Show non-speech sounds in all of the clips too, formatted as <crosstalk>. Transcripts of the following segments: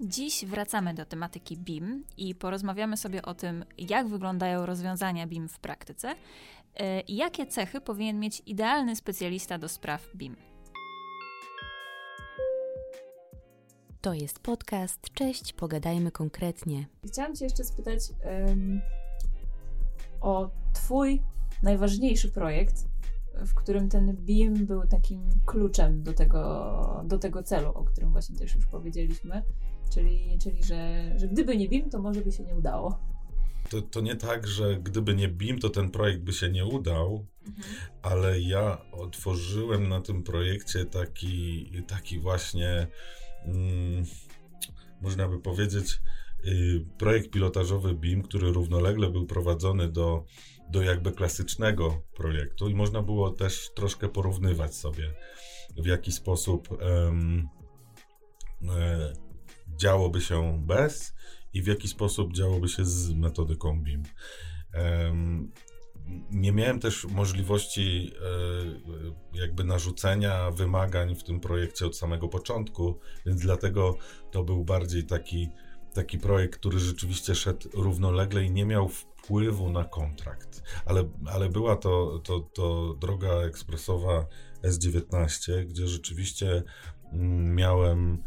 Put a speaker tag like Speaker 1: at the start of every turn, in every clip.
Speaker 1: Dziś wracamy do tematyki BIM i porozmawiamy sobie o tym, jak wyglądają rozwiązania BIM w praktyce e, i jakie cechy powinien mieć idealny specjalista do spraw BIM.
Speaker 2: To jest podcast. Cześć, pogadajmy konkretnie.
Speaker 3: Chciałam Cię jeszcze spytać um, o Twój najważniejszy projekt, w którym ten BIM był takim kluczem do tego, do tego celu, o którym właśnie też już powiedzieliśmy. Czyli, czyli że, że gdyby nie BIM, to może by się nie udało.
Speaker 4: To, to nie tak, że gdyby nie BIM, to ten projekt by się nie udał, mhm. ale ja otworzyłem na tym projekcie taki, taki właśnie, mm, można by powiedzieć, y, projekt pilotażowy BIM, który równolegle był prowadzony do, do jakby klasycznego projektu i można było też troszkę porównywać sobie, w jaki sposób. Um, działoby się bez i w jaki sposób działoby się z metodyką BIM. Nie miałem też możliwości e, jakby narzucenia wymagań w tym projekcie od samego początku, więc dlatego to był bardziej taki, taki projekt, który rzeczywiście szedł równolegle i nie miał wpływu na kontrakt. Ale, ale była to, to, to droga ekspresowa S19, gdzie rzeczywiście mm, miałem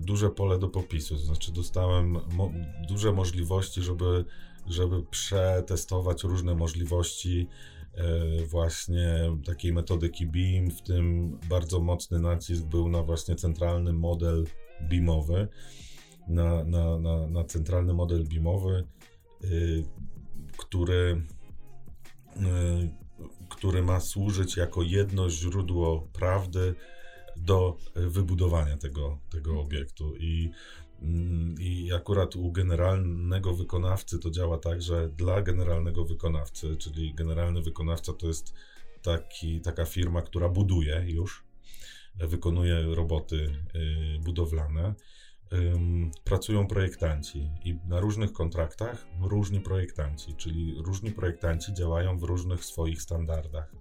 Speaker 4: duże pole do popisu, to znaczy dostałem mo duże możliwości, żeby, żeby przetestować różne możliwości e, właśnie takiej metodyki BIM, w tym bardzo mocny nacisk był na właśnie centralny model BIMowy, na, na, na, na centralny model BIMowy, y, który, y, który ma służyć jako jedno źródło prawdy, do wybudowania tego, tego obiektu. I, mm, I akurat u generalnego wykonawcy to działa tak, że dla generalnego wykonawcy, czyli generalny wykonawca to jest taki, taka firma, która buduje już, wykonuje roboty y, budowlane. Pracują projektanci i na różnych kontraktach różni projektanci, czyli różni projektanci działają w różnych swoich standardach.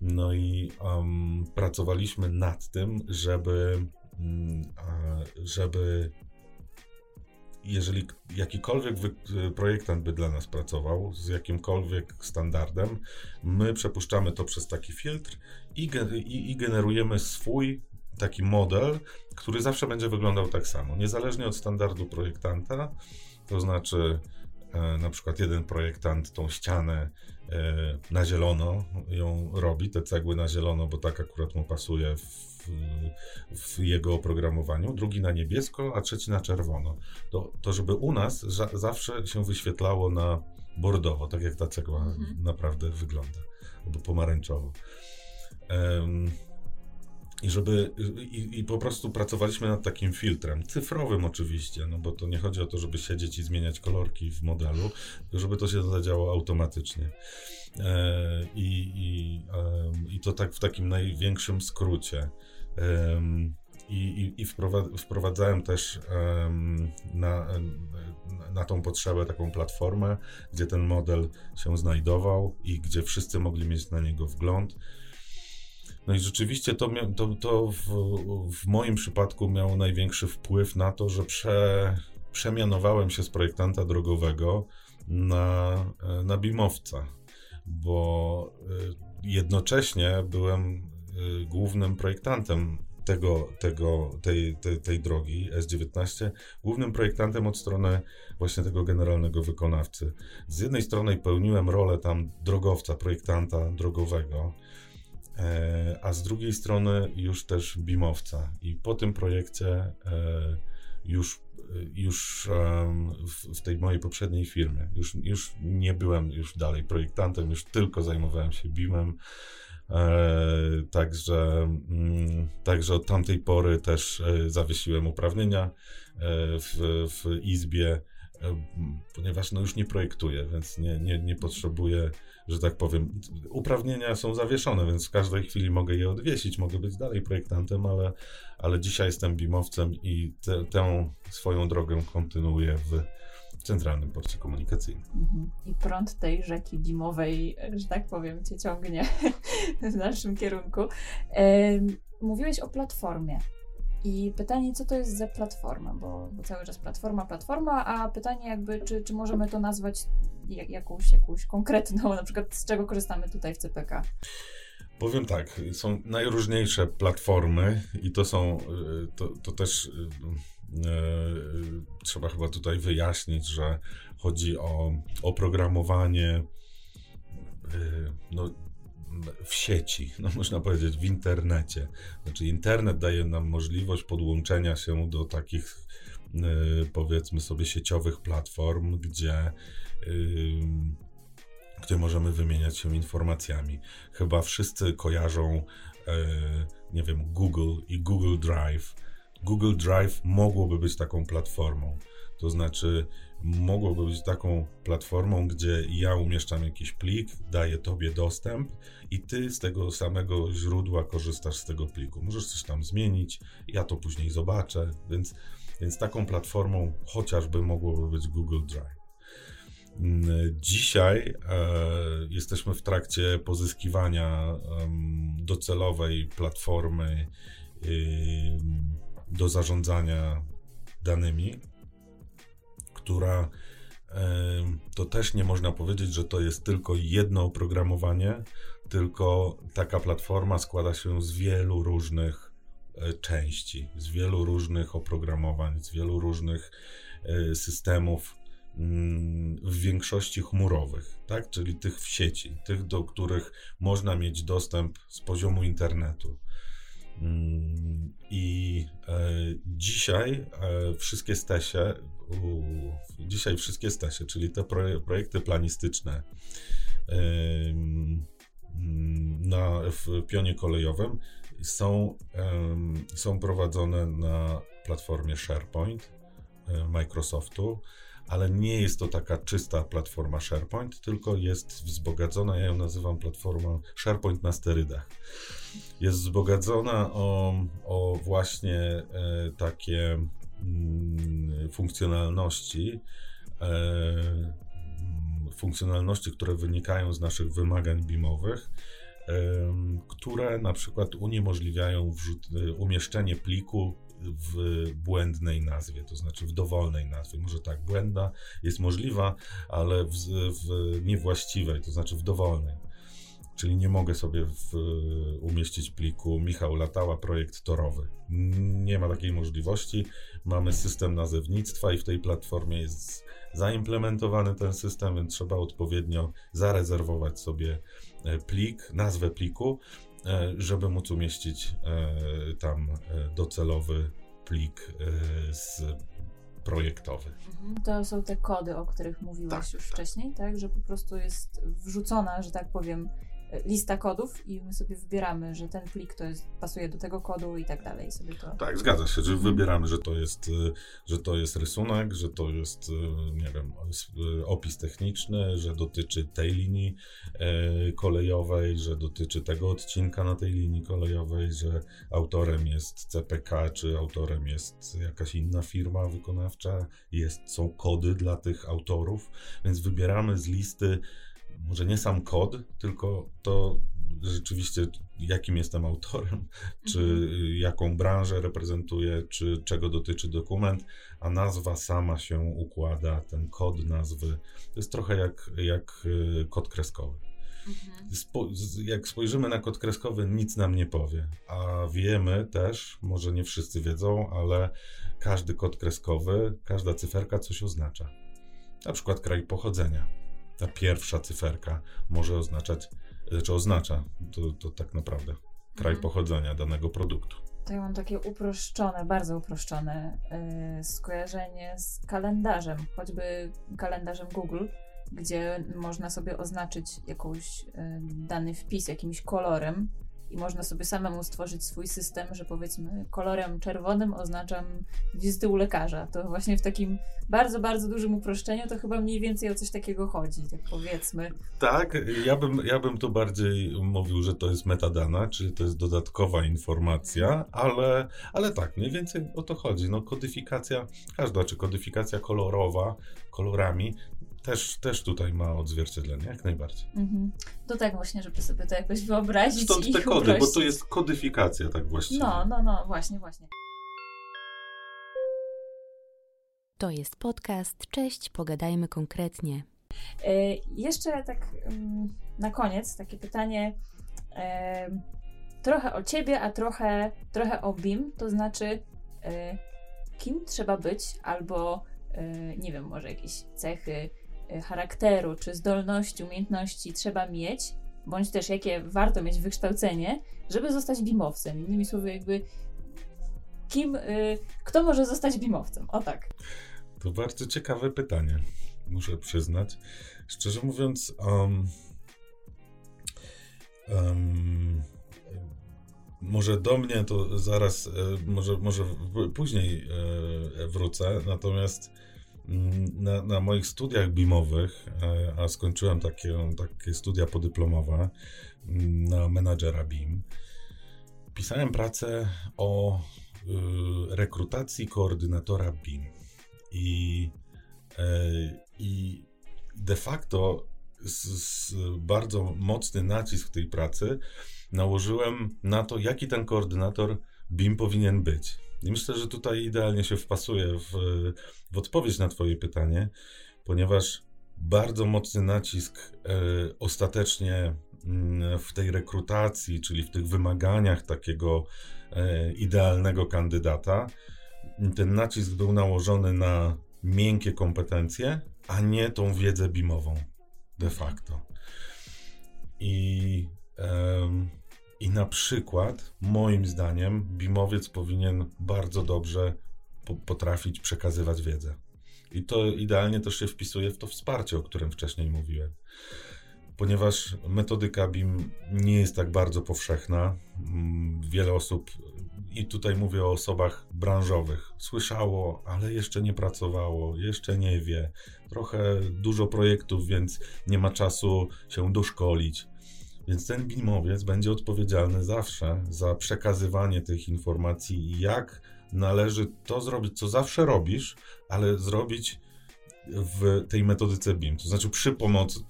Speaker 4: No i um, pracowaliśmy nad tym, żeby, um, żeby jeżeli jakikolwiek projektant by dla nas pracował z jakimkolwiek standardem, my przepuszczamy to przez taki filtr i, i, i generujemy swój taki model, który zawsze będzie wyglądał tak samo, niezależnie od standardu projektanta. To znaczy, na przykład jeden projektant tą ścianę E, na zielono ją robi, te cegły na zielono, bo tak akurat mu pasuje w, w jego oprogramowaniu, drugi na niebiesko, a trzeci na czerwono. To, to żeby u nas za, zawsze się wyświetlało na bordowo, tak jak ta cegła mhm. naprawdę wygląda, albo pomarańczowo. Um, i żeby, i, i, po prostu pracowaliśmy nad takim filtrem, cyfrowym oczywiście, no bo to nie chodzi o to, żeby siedzieć i zmieniać kolorki w modelu, żeby to się zadziało automatycznie. E, i, i, e, I to tak w takim największym skrócie. E, i, i wprowadzałem też na, na tą potrzebę taką platformę, gdzie ten model się znajdował i gdzie wszyscy mogli mieć na niego wgląd no i rzeczywiście to, to, to w, w, moim przypadku miało największy wpływ na to, że prze, przemianowałem się z projektanta drogowego na, na BIMowca, bo y, jednocześnie byłem y, głównym projektantem tego, tego, tej, tej, tej drogi S19, głównym projektantem od strony właśnie tego generalnego wykonawcy. Z jednej strony pełniłem rolę tam drogowca, projektanta drogowego, E, a z drugiej strony już też BIMowca. I po tym projekcie e, już, już w tej mojej poprzedniej firmie, już, już nie byłem już dalej projektantem, już tylko zajmowałem się BIMem. E, także, mm, także od tamtej pory też zawiesiłem uprawnienia w, w Izbie ponieważ no już nie projektuję, więc nie, nie, nie potrzebuję, że tak powiem, uprawnienia są zawieszone, więc w każdej chwili mogę je odwiesić, mogę być dalej projektantem, ale, ale dzisiaj jestem bimowcem i te, tę swoją drogę kontynuuję w centralnym porcie komunikacyjnym. Mhm.
Speaker 3: I prąd tej rzeki bimowej, że tak powiem, cię ciągnie <laughs> w naszym kierunku. Mówiłeś o platformie. I pytanie, co to jest za platforma, bo, bo cały czas platforma, platforma, a pytanie jakby, czy, czy możemy to nazwać jak, jakąś, jakąś konkretną, <laughs> na przykład z czego korzystamy tutaj w CPK?
Speaker 4: Powiem tak, są najróżniejsze platformy i to są, y, to, to też y, trzeba chyba tutaj wyjaśnić, że chodzi o oprogramowanie no, w sieci, <laughs> no można powiedzieć w internecie. Znaczy internet daje nam możliwość podłączenia się do takich powiedzmy sobie sieciowych platform, gdzie gdzie możemy wymieniać się informacjami. Chyba wszyscy kojarzą, e, nie wiem, Google i Google Drive. Google Drive mogłoby być taką platformą. To znaczy, mogłoby być taką platformą, gdzie ja umieszczam jakiś plik, daję tobie dostęp i ty z tego samego źródła korzystasz z tego pliku. Możesz coś tam zmienić, ja to później zobaczę, więc, więc taką platformą chociażby mogłoby być Google Drive. Dzisiaj e, jesteśmy w trakcie pozyskiwania docelowej platformy do zarządzania danymi, która to też nie można powiedzieć, że to jest tylko jedno oprogramowanie, tylko taka platforma składa się z wielu różnych e, części, z wielu różnych oprogramowań, z wielu różnych e, systemów w większości chmurowych, tak? czyli tych w sieci, tych, do których można mieć dostęp z poziomu internetu. Mm, I e, dzisiaj wszystkie stesie, dzisiaj wszystkie stesie, czyli te projekty planistyczne na, w pionie kolejowym są, są prowadzone na platformie SharePoint e, Microsoftu ale nie jest to taka czysta platforma SharePoint, tylko jest wzbogacona, ja ją nazywam platformą SharePoint na sterydach. Jest wzbogacona o, o właśnie e, takie funkcjonalności, e, funkcjonalności, które wynikają z naszych wymagań BIMowych, e, które na przykład uniemożliwiają wrzut, umieszczenie pliku w błędnej nazwie, to znaczy w dowolnej nazwie. Może tak, błędna jest możliwa, ale w, w niewłaściwej, to znaczy w dowolnej. Czyli nie mogę sobie w, umieścić pliku Michał Latała, projekt torowy. Nie ma takiej możliwości. Mamy system nazewnictwa i w tej platformie jest zaimplementowany ten system, więc trzeba odpowiednio zarezerwować sobie e, plik, nazwę pliku E, żeby móc umieścić e, tam e, docelowy plik z projektowy.
Speaker 3: Mhm. To są te kody, o których mówiłeś tak, już tak. wcześniej, tak? Że po prostu jest wrzucona, że tak powiem, lista kodów i my sobie wybieramy, że ten plik to jest, pasuje do tego kodu i tak dalej. Sobie to...
Speaker 4: Tak, zgadza się, że wybieramy, że to jest, y, że to jest rysunek, że to jest, y, nie wiem, y, opis techniczny, że dotyczy tej linii kolejowej, że dotyczy tego odcinka na tej linii kolejowej, że autorem jest CPK, czy autorem jest jakaś inna firma wykonawcza, jest, są kody dla tych autorów, więc wybieramy z listy może nie sam kod, tylko to rzeczywiście jakim jestem autorem, <laughs> czy mhm. jaką branżę reprezentuję, czy czego dotyczy dokument, a nazwa sama się układa, ten kod nazwy. To jest trochę jak, jak y, kod kreskowy. Mhm. Spo, jak spojrzymy na kod kreskowy, nic nam nie powie, a wiemy też, może nie wszyscy wiedzą, ale każdy kod kreskowy, każda cyferka coś oznacza. Na przykład kraj pochodzenia ta pierwsza cyferka może oznaczać, czy oznacza to, to tak naprawdę kraj mhm. pochodzenia danego produktu.
Speaker 3: To ja mam takie uproszczone, bardzo uproszczone yy, skojarzenie z kalendarzem, choćby kalendarzem Google, gdzie można sobie oznaczyć jakąś yy, dany wpis jakimś kolorem i można sobie samemu stworzyć swój system, że powiedzmy kolorem czerwonym oznaczam wizyty u lekarza. To właśnie w takim bardzo, bardzo dużym uproszczeniu to chyba mniej więcej o coś takiego chodzi, tak powiedzmy.
Speaker 4: Tak, ja bym, ja bym tu bardziej mówił, że to jest metadana, czyli to jest dodatkowa informacja, ale, ale tak, mniej więcej o to chodzi. No kodyfikacja, każda, czy kodyfikacja kolorowa, kolorami, też, też tutaj ma odzwierciedlenie, jak najbardziej. Mhm.
Speaker 3: To tak właśnie, żeby sobie to jakoś wyobrazić.
Speaker 4: Stąd te kody, uprościć. bo to jest kodyfikacja, tak właściwie.
Speaker 3: No, no, no, właśnie, właśnie.
Speaker 2: To jest podcast. Cześć, pogadajmy konkretnie.
Speaker 3: E, jeszcze tak mm, na koniec takie pytanie e, trochę o ciebie, a trochę, trochę o BIM, to znaczy e, kim trzeba być albo nie wiem, może jakieś cechy charakteru czy zdolności, umiejętności trzeba mieć, bądź też jakie warto mieć wykształcenie, żeby zostać BIMowcem. Innymi słowy, jakby kim, e, kto może zostać BIMowcem? O tak.
Speaker 4: To bardzo ciekawe pytanie, muszę przyznać. Szczerze mówiąc, um, um, może do mnie to zaraz, e, może, może później e, wrócę, natomiast na, na moich studiach BIMowych, e, a skończyłem takie, takie studia podyplomowe mm, na menadżera BIM, pisałem pracę o rekrutacji koordynatora BIM. I, i de facto z, z bardzo mocny nacisk tej pracy nałożyłem na to, jaki ten koordynator BIM powinien być. I myślę, że tutaj idealnie się wpasuje w, w odpowiedź na Twoje pytanie, ponieważ bardzo mocny nacisk e, ostatecznie mm, w tej rekrutacji, czyli w tych wymaganiach takiego e, idealnego kandydata, ten nacisk był nałożony na miękkie kompetencje, a nie tą wiedzę BIMową de facto. I i na przykład, moim zdaniem, bimowiec powinien bardzo dobrze po potrafić przekazywać wiedzę. I to idealnie też się wpisuje w to wsparcie, o którym wcześniej mówiłem. Ponieważ metodyka BIM nie jest tak bardzo powszechna, mm, wiele osób, i tutaj mówię o osobach branżowych, słyszało, ale jeszcze nie pracowało, jeszcze nie wie. Trochę dużo projektów, więc nie ma czasu się doszkolić więc ten bimowiec będzie odpowiedzialny zawsze za przekazywanie tych informacji i jak należy to zrobić, co zawsze robisz, ale zrobić w tej metodyce BIM. To znaczy przy pomocy,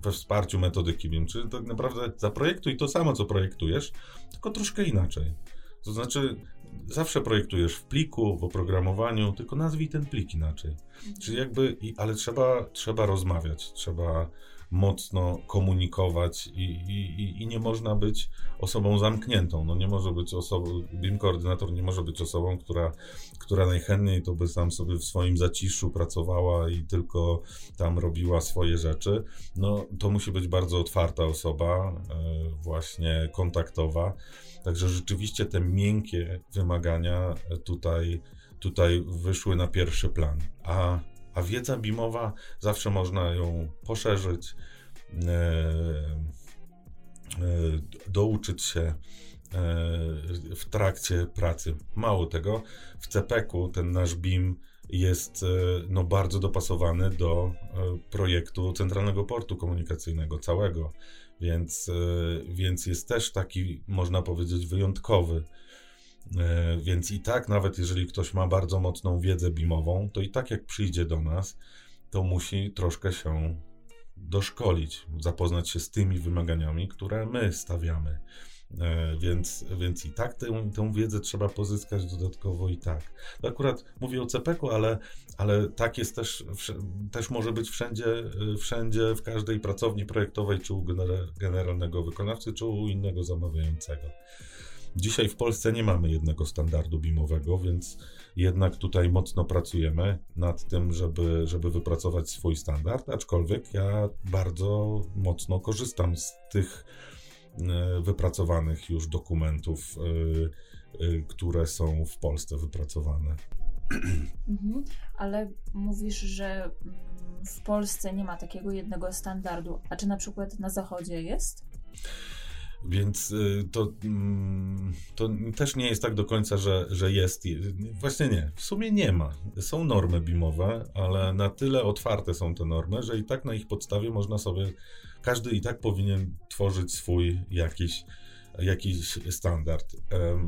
Speaker 4: we wsparciu metodyki BIM. Czyli tak naprawdę zaprojektuj to samo, co projektujesz, tylko troszkę inaczej. To znaczy zawsze projektujesz w pliku, w oprogramowaniu, tylko nazwij ten plik inaczej. Czyli jakby, ale trzeba, trzeba rozmawiać, trzeba mocno komunikować i, i, i nie można być osobą zamkniętą. No nie może być osobą, BIM koordynator nie może być osobą, która, która najchętniej to by tam sobie w swoim zaciszu pracowała i tylko tam robiła swoje rzeczy. No to musi być bardzo otwarta osoba, e, właśnie kontaktowa. Także rzeczywiście te miękkie wymagania tutaj, tutaj wyszły na pierwszy plan. A a wiedza BIMowa zawsze można ją poszerzyć, e, e, douczyć się e, w trakcie pracy. Mało tego, w CPK-u ten nasz BIM jest e, no, bardzo dopasowany do e, projektu Centralnego Portu Komunikacyjnego, całego, więc, więc jest też taki, można powiedzieć, wyjątkowy. E, więc i tak, nawet jeżeli ktoś ma bardzo mocną wiedzę BIMową, to i tak jak przyjdzie do nas, to musi troszkę się doszkolić, zapoznać się z tymi wymaganiami, które my stawiamy. E, więc, więc i tak tę, tę wiedzę trzeba pozyskać dodatkowo i tak. To akurat mówię o CPK-u, ale, ale tak jest też, też może być wszędzie, wszędzie, w każdej pracowni projektowej, czy u generalnego wykonawcy, czy u innego zamawiającego. Dzisiaj w Polsce nie mamy jednego standardu BIMowego, więc jednak tutaj mocno pracujemy nad tym, żeby, żeby wypracować swój standard, aczkolwiek ja bardzo mocno korzystam z tych e, wypracowanych już dokumentów, e, e, które są w Polsce wypracowane.
Speaker 3: Mhm, ale mówisz, że mm, w Polsce nie ma takiego jednego standardu, a czy na przykład na Zachodzie jest?
Speaker 4: Więc y, to, mm, to też nie jest tak do końca, że, że jest. Właśnie nie. W sumie nie ma. Są normy BIMowe, ale na tyle otwarte są te normy, że i tak na ich podstawie można sobie, każdy i tak powinien tworzyć swój jakiś, jakiś standard.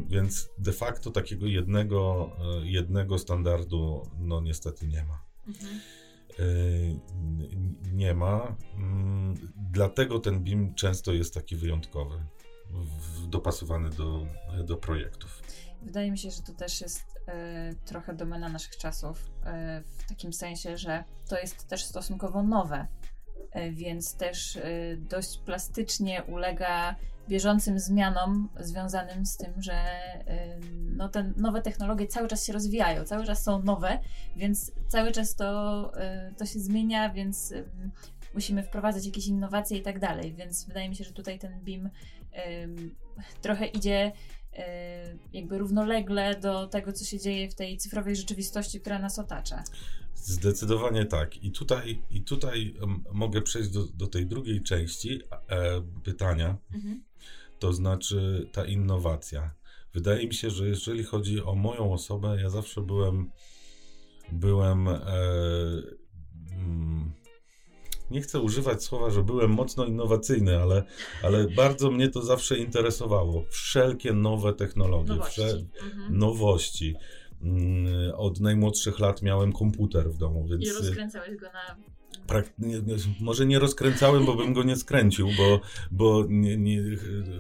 Speaker 4: Więc de facto takiego jednego, e, jednego standardu, no niestety nie ma. Mhm. Y, nie ma. Dlatego ten BIM często jest taki wyjątkowy, dopasowany do, do projektów.
Speaker 3: Wydaje mi się, że to też jest e, trochę domena naszych czasów, e, w takim sensie, że to jest też stosunkowo nowe, e, więc też dość plastycznie ulega bieżącym zmianom związanym z tym, że no, te nowe technologie cały czas się rozwijają, cały czas są nowe, więc cały czas to, to się zmienia, więc musimy wprowadzać jakieś innowacje i tak dalej, więc wydaje mi się, że tutaj ten BIM trochę idzie e, jakby równolegle do tego, co się dzieje w tej cyfrowej rzeczywistości, która nas otacza.
Speaker 4: Zdecydowanie tak. I tutaj, i tutaj mogę przejść do, do tej drugiej części e, pytania, to znaczy ta innowacja. Wydaje mi się, że jeżeli chodzi o moją osobę, ja zawsze byłem, byłem, e, mm, nie chcę używać słowa, że byłem mocno innowacyjny, ale, ale bardzo mnie to zawsze interesowało. Wszelkie nowe technologie,
Speaker 3: Nowości.
Speaker 4: wsze-
Speaker 3: Mhm.
Speaker 4: nowości. Mm, Od najmłodszych lat miałem komputer w domu, więc
Speaker 3: I rozkręcałeś go na...
Speaker 4: prak- nie, nie, może nie rozkręcałem, bo bym go nie skręcił, bo, bo nie,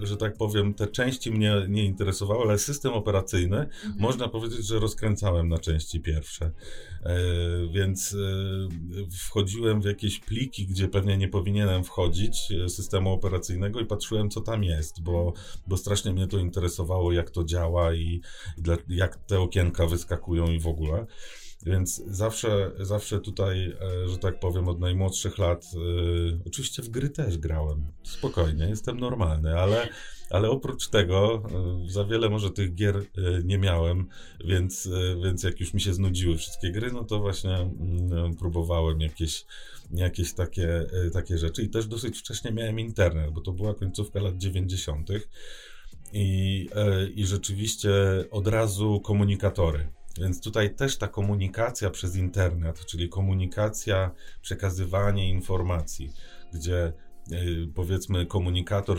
Speaker 4: że tak powiem, te części mnie nie interesowały, ale system operacyjny
Speaker 3: Mhm.
Speaker 4: można powiedzieć, że rozkręcałem na części pierwsze. E, więc e, wchodziłem w jakieś pliki, gdzie pewnie nie powinienem wchodzić e, systemu operacyjnego i patrzyłem, co tam jest, bo, bo strasznie mnie to interesowało, jak to działa i, i dla, jak te okienka wyskakują i w ogóle. Więc zawsze, zawsze tutaj, e, że tak powiem, od najmłodszych lat, e, oczywiście w gry też grałem. Spokojnie, jestem normalny, ale, ale oprócz tego e, za wiele może tych gier nie miałem, więc, więc jak już mi się znudziły wszystkie gry, no to właśnie mm, próbowałem jakieś, jakieś takie, takie rzeczy. I też dosyć wcześnie miałem internet, bo to była końcówka lat 90. I, I rzeczywiście od razu komunikatory. Więc tutaj też ta komunikacja przez internet, czyli komunikacja, przekazywanie informacji, gdzie y, powiedzmy komunikator,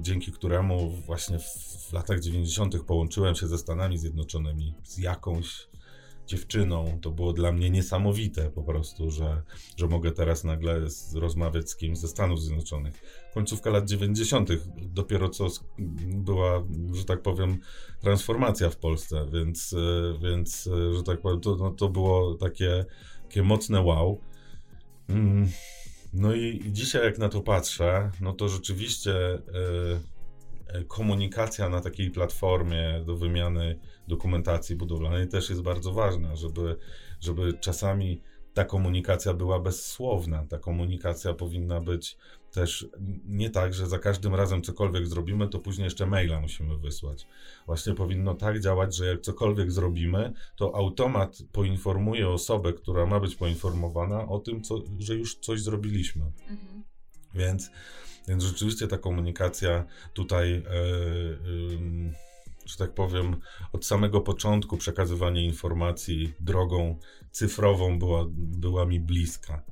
Speaker 4: dzięki któremu właśnie w latach 90. połączyłem się ze Stanami Zjednoczonymi z jakąś dziewczyną. To było dla mnie niesamowite po prostu, że, że mogę teraz nagle rozmawiać z kimś ze Stanów Zjednoczonych. Końcówka lat 90. dopiero co była, że tak powiem, transformacja w Polsce, więc, e, więc e, że tak powiem, to, no, to było takie, takie mocne wow. Mm, No i, i dzisiaj jak na to patrzę, no to rzeczywiście e, komunikacja na takiej platformie do wymiany dokumentacji budowlanej też jest bardzo ważna, żeby, żeby czasami ta komunikacja była bezsłowna. Ta komunikacja powinna być też nie tak, że za każdym razem cokolwiek zrobimy, to później jeszcze maila musimy wysłać. Właśnie powinno tak działać, że jak cokolwiek zrobimy, to automat poinformuje osobę, która ma być poinformowana o tym, co, że już coś zrobiliśmy.
Speaker 3: Mhm.
Speaker 4: Więc, więc rzeczywiście ta komunikacja tutaj, e, ym, że tak powiem, od samego początku przekazywanie informacji drogą cyfrową była, była mi bliska.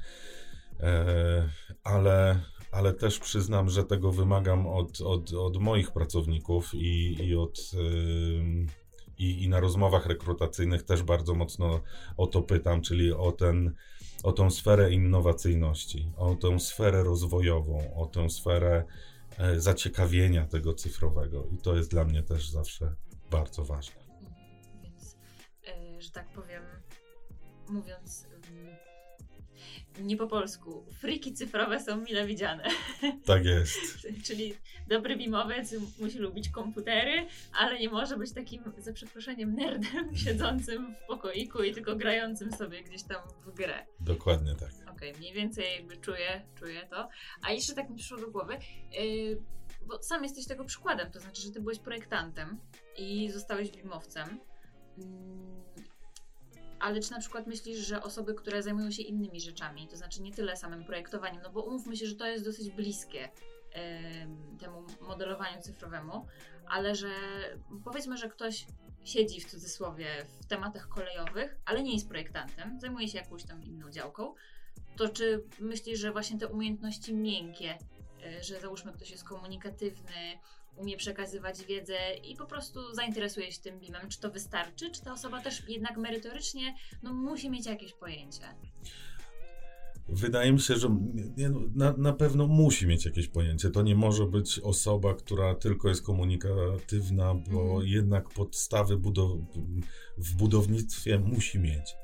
Speaker 4: E, ale, ale też przyznam, że tego wymagam od, od, od moich pracowników i, i od. I, I na rozmowach rekrutacyjnych też bardzo mocno o to pytam, czyli o ten, o tą sferę innowacyjności, o tą sferę rozwojową, o tę sferę e, zaciekawienia tego cyfrowego. I to jest dla mnie też zawsze bardzo ważne.
Speaker 3: Mhm. Więc, e, że tak powiem, mówiąc nie po polsku, friki cyfrowe są mile widziane.
Speaker 4: Tak jest. <laughs>
Speaker 3: Czyli dobry bimowiec musi lubić komputery, ale nie może być takim, za przeproszeniem, nerdem <laughs> siedzącym w pokoiku i tylko grającym sobie gdzieś tam w grę.
Speaker 4: Dokładnie tak.
Speaker 3: Okej, mniej więcej jakby czuję, czuję to. A jeszcze tak mi przyszło do głowy, yy, bo sam jesteś tego przykładem, to znaczy, że ty byłeś projektantem i zostałeś bimowcem. Mm, ale czy na przykład myślisz, że osoby, które zajmują się innymi rzeczami, to znaczy nie tyle samym projektowaniem, no bo umówmy się, że to jest dosyć bliskie em, temu modelowaniu cyfrowemu, ale że powiedzmy, że ktoś siedzi w cudzysłowie w tematach kolejowych, ale nie jest projektantem, zajmuje się jakąś tam inną działką, to czy myślisz, że właśnie te umiejętności miękkie, y, że załóżmy ktoś jest komunikatywny, umie przekazywać wiedzę i po prostu zainteresuje się tym BIM-em, czy to wystarczy, czy ta osoba też jednak merytorycznie no, musi mieć jakieś pojęcie?
Speaker 4: wydaje mi się, że no, na, na pewno musi mieć jakieś pojęcie. To nie może być osoba, która tylko jest komunikatywna, bo mhm. jednak podstawy budow w budownictwie musi mieć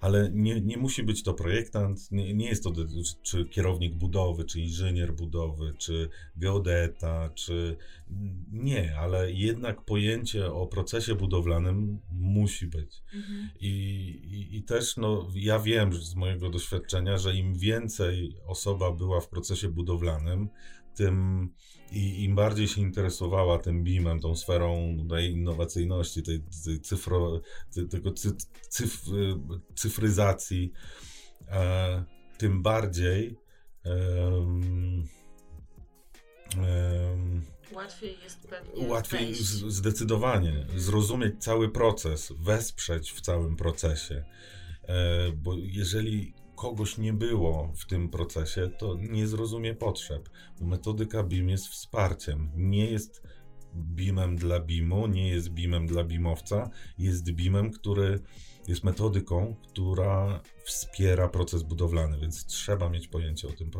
Speaker 4: ale nie, nie musi być to projektant, nie, nie jest to czy kierownik budowy, czy inżynier budowy, czy geodeta, czy nie, ale jednak pojęcie o procesie budowlanym musi być. Mhm. I, i, I, też no, ja wiem z mojego doświadczenia, że im więcej osoba była w procesie budowlanym, tym i im bardziej się interesowała tym BIM-em, tą sferą tej innowacyjności, tej, tej cyfro, tego cy, cyf, cyfryzacji, e, tym bardziej
Speaker 1: Łatwiej jest pewnie.
Speaker 4: Łatwiej zdecydowanie zrozumieć cały proces, wesprzeć w całym procesie. E, bo jeżeli kogoś nie było w tym procesie, to nie zrozumie potrzeb. Metodyka BIM jest wsparciem, nie jest BIMem dla BIMu, nie jest BIMem dla BIMowca, jest BIMem, który jest metodyką, która wspiera proces budowlany, więc trzeba mieć pojęcie o tym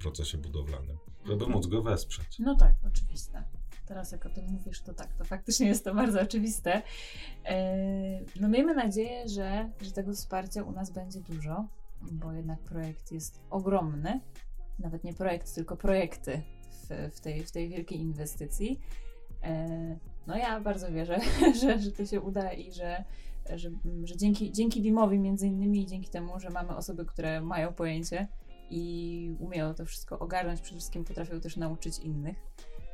Speaker 4: procesie budowlanym, żeby móc go wesprzeć.
Speaker 3: No tak, oczywiste. Teraz jak o tym mówisz, to tak, to faktycznie jest to bardzo oczywiste. E, no miejmy nadzieję, że, że tego wsparcia u nas będzie dużo bo jednak projekt jest ogromny. Nawet nie projekt, tylko projekty w, w, tej, w tej wielkiej inwestycji. E, no ja bardzo wierzę, <laughs> że, że to się uda i że, że, że dzięki, dzięki BIM-owi między innymi i dzięki temu, że mamy osoby, które mają pojęcie i umieją to wszystko ogarnąć, przede wszystkim potrafią też nauczyć innych,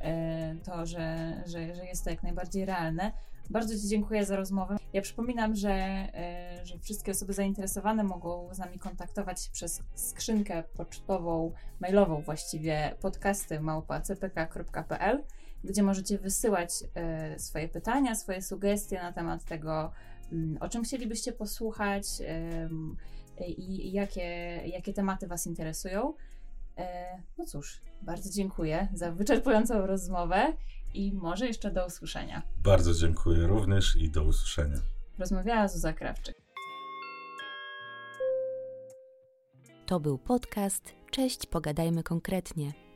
Speaker 3: e, to, że, że, że jest to jak najbardziej realne. Bardzo Ci dziękuję za rozmowę. Ja przypominam, że, e, że wszystkie osoby zainteresowane mogą z nami kontaktować się przez skrzynkę pocztową, mailową właściwie podcasty małpa.cpk.pl, gdzie możecie wysyłać e, swoje pytania, swoje sugestie na temat tego, mm, o czym chcielibyście posłuchać i jakie, jakie tematy Was interesują. E, no cóż, bardzo dziękuję za wyczerpującą rozmowę i może jeszcze do usłyszenia.
Speaker 4: Bardzo dziękuję również i do usłyszenia.
Speaker 3: Rozmawiała Zuza Krawczyk.
Speaker 2: To był podcast Cześć, pogadajmy konkretnie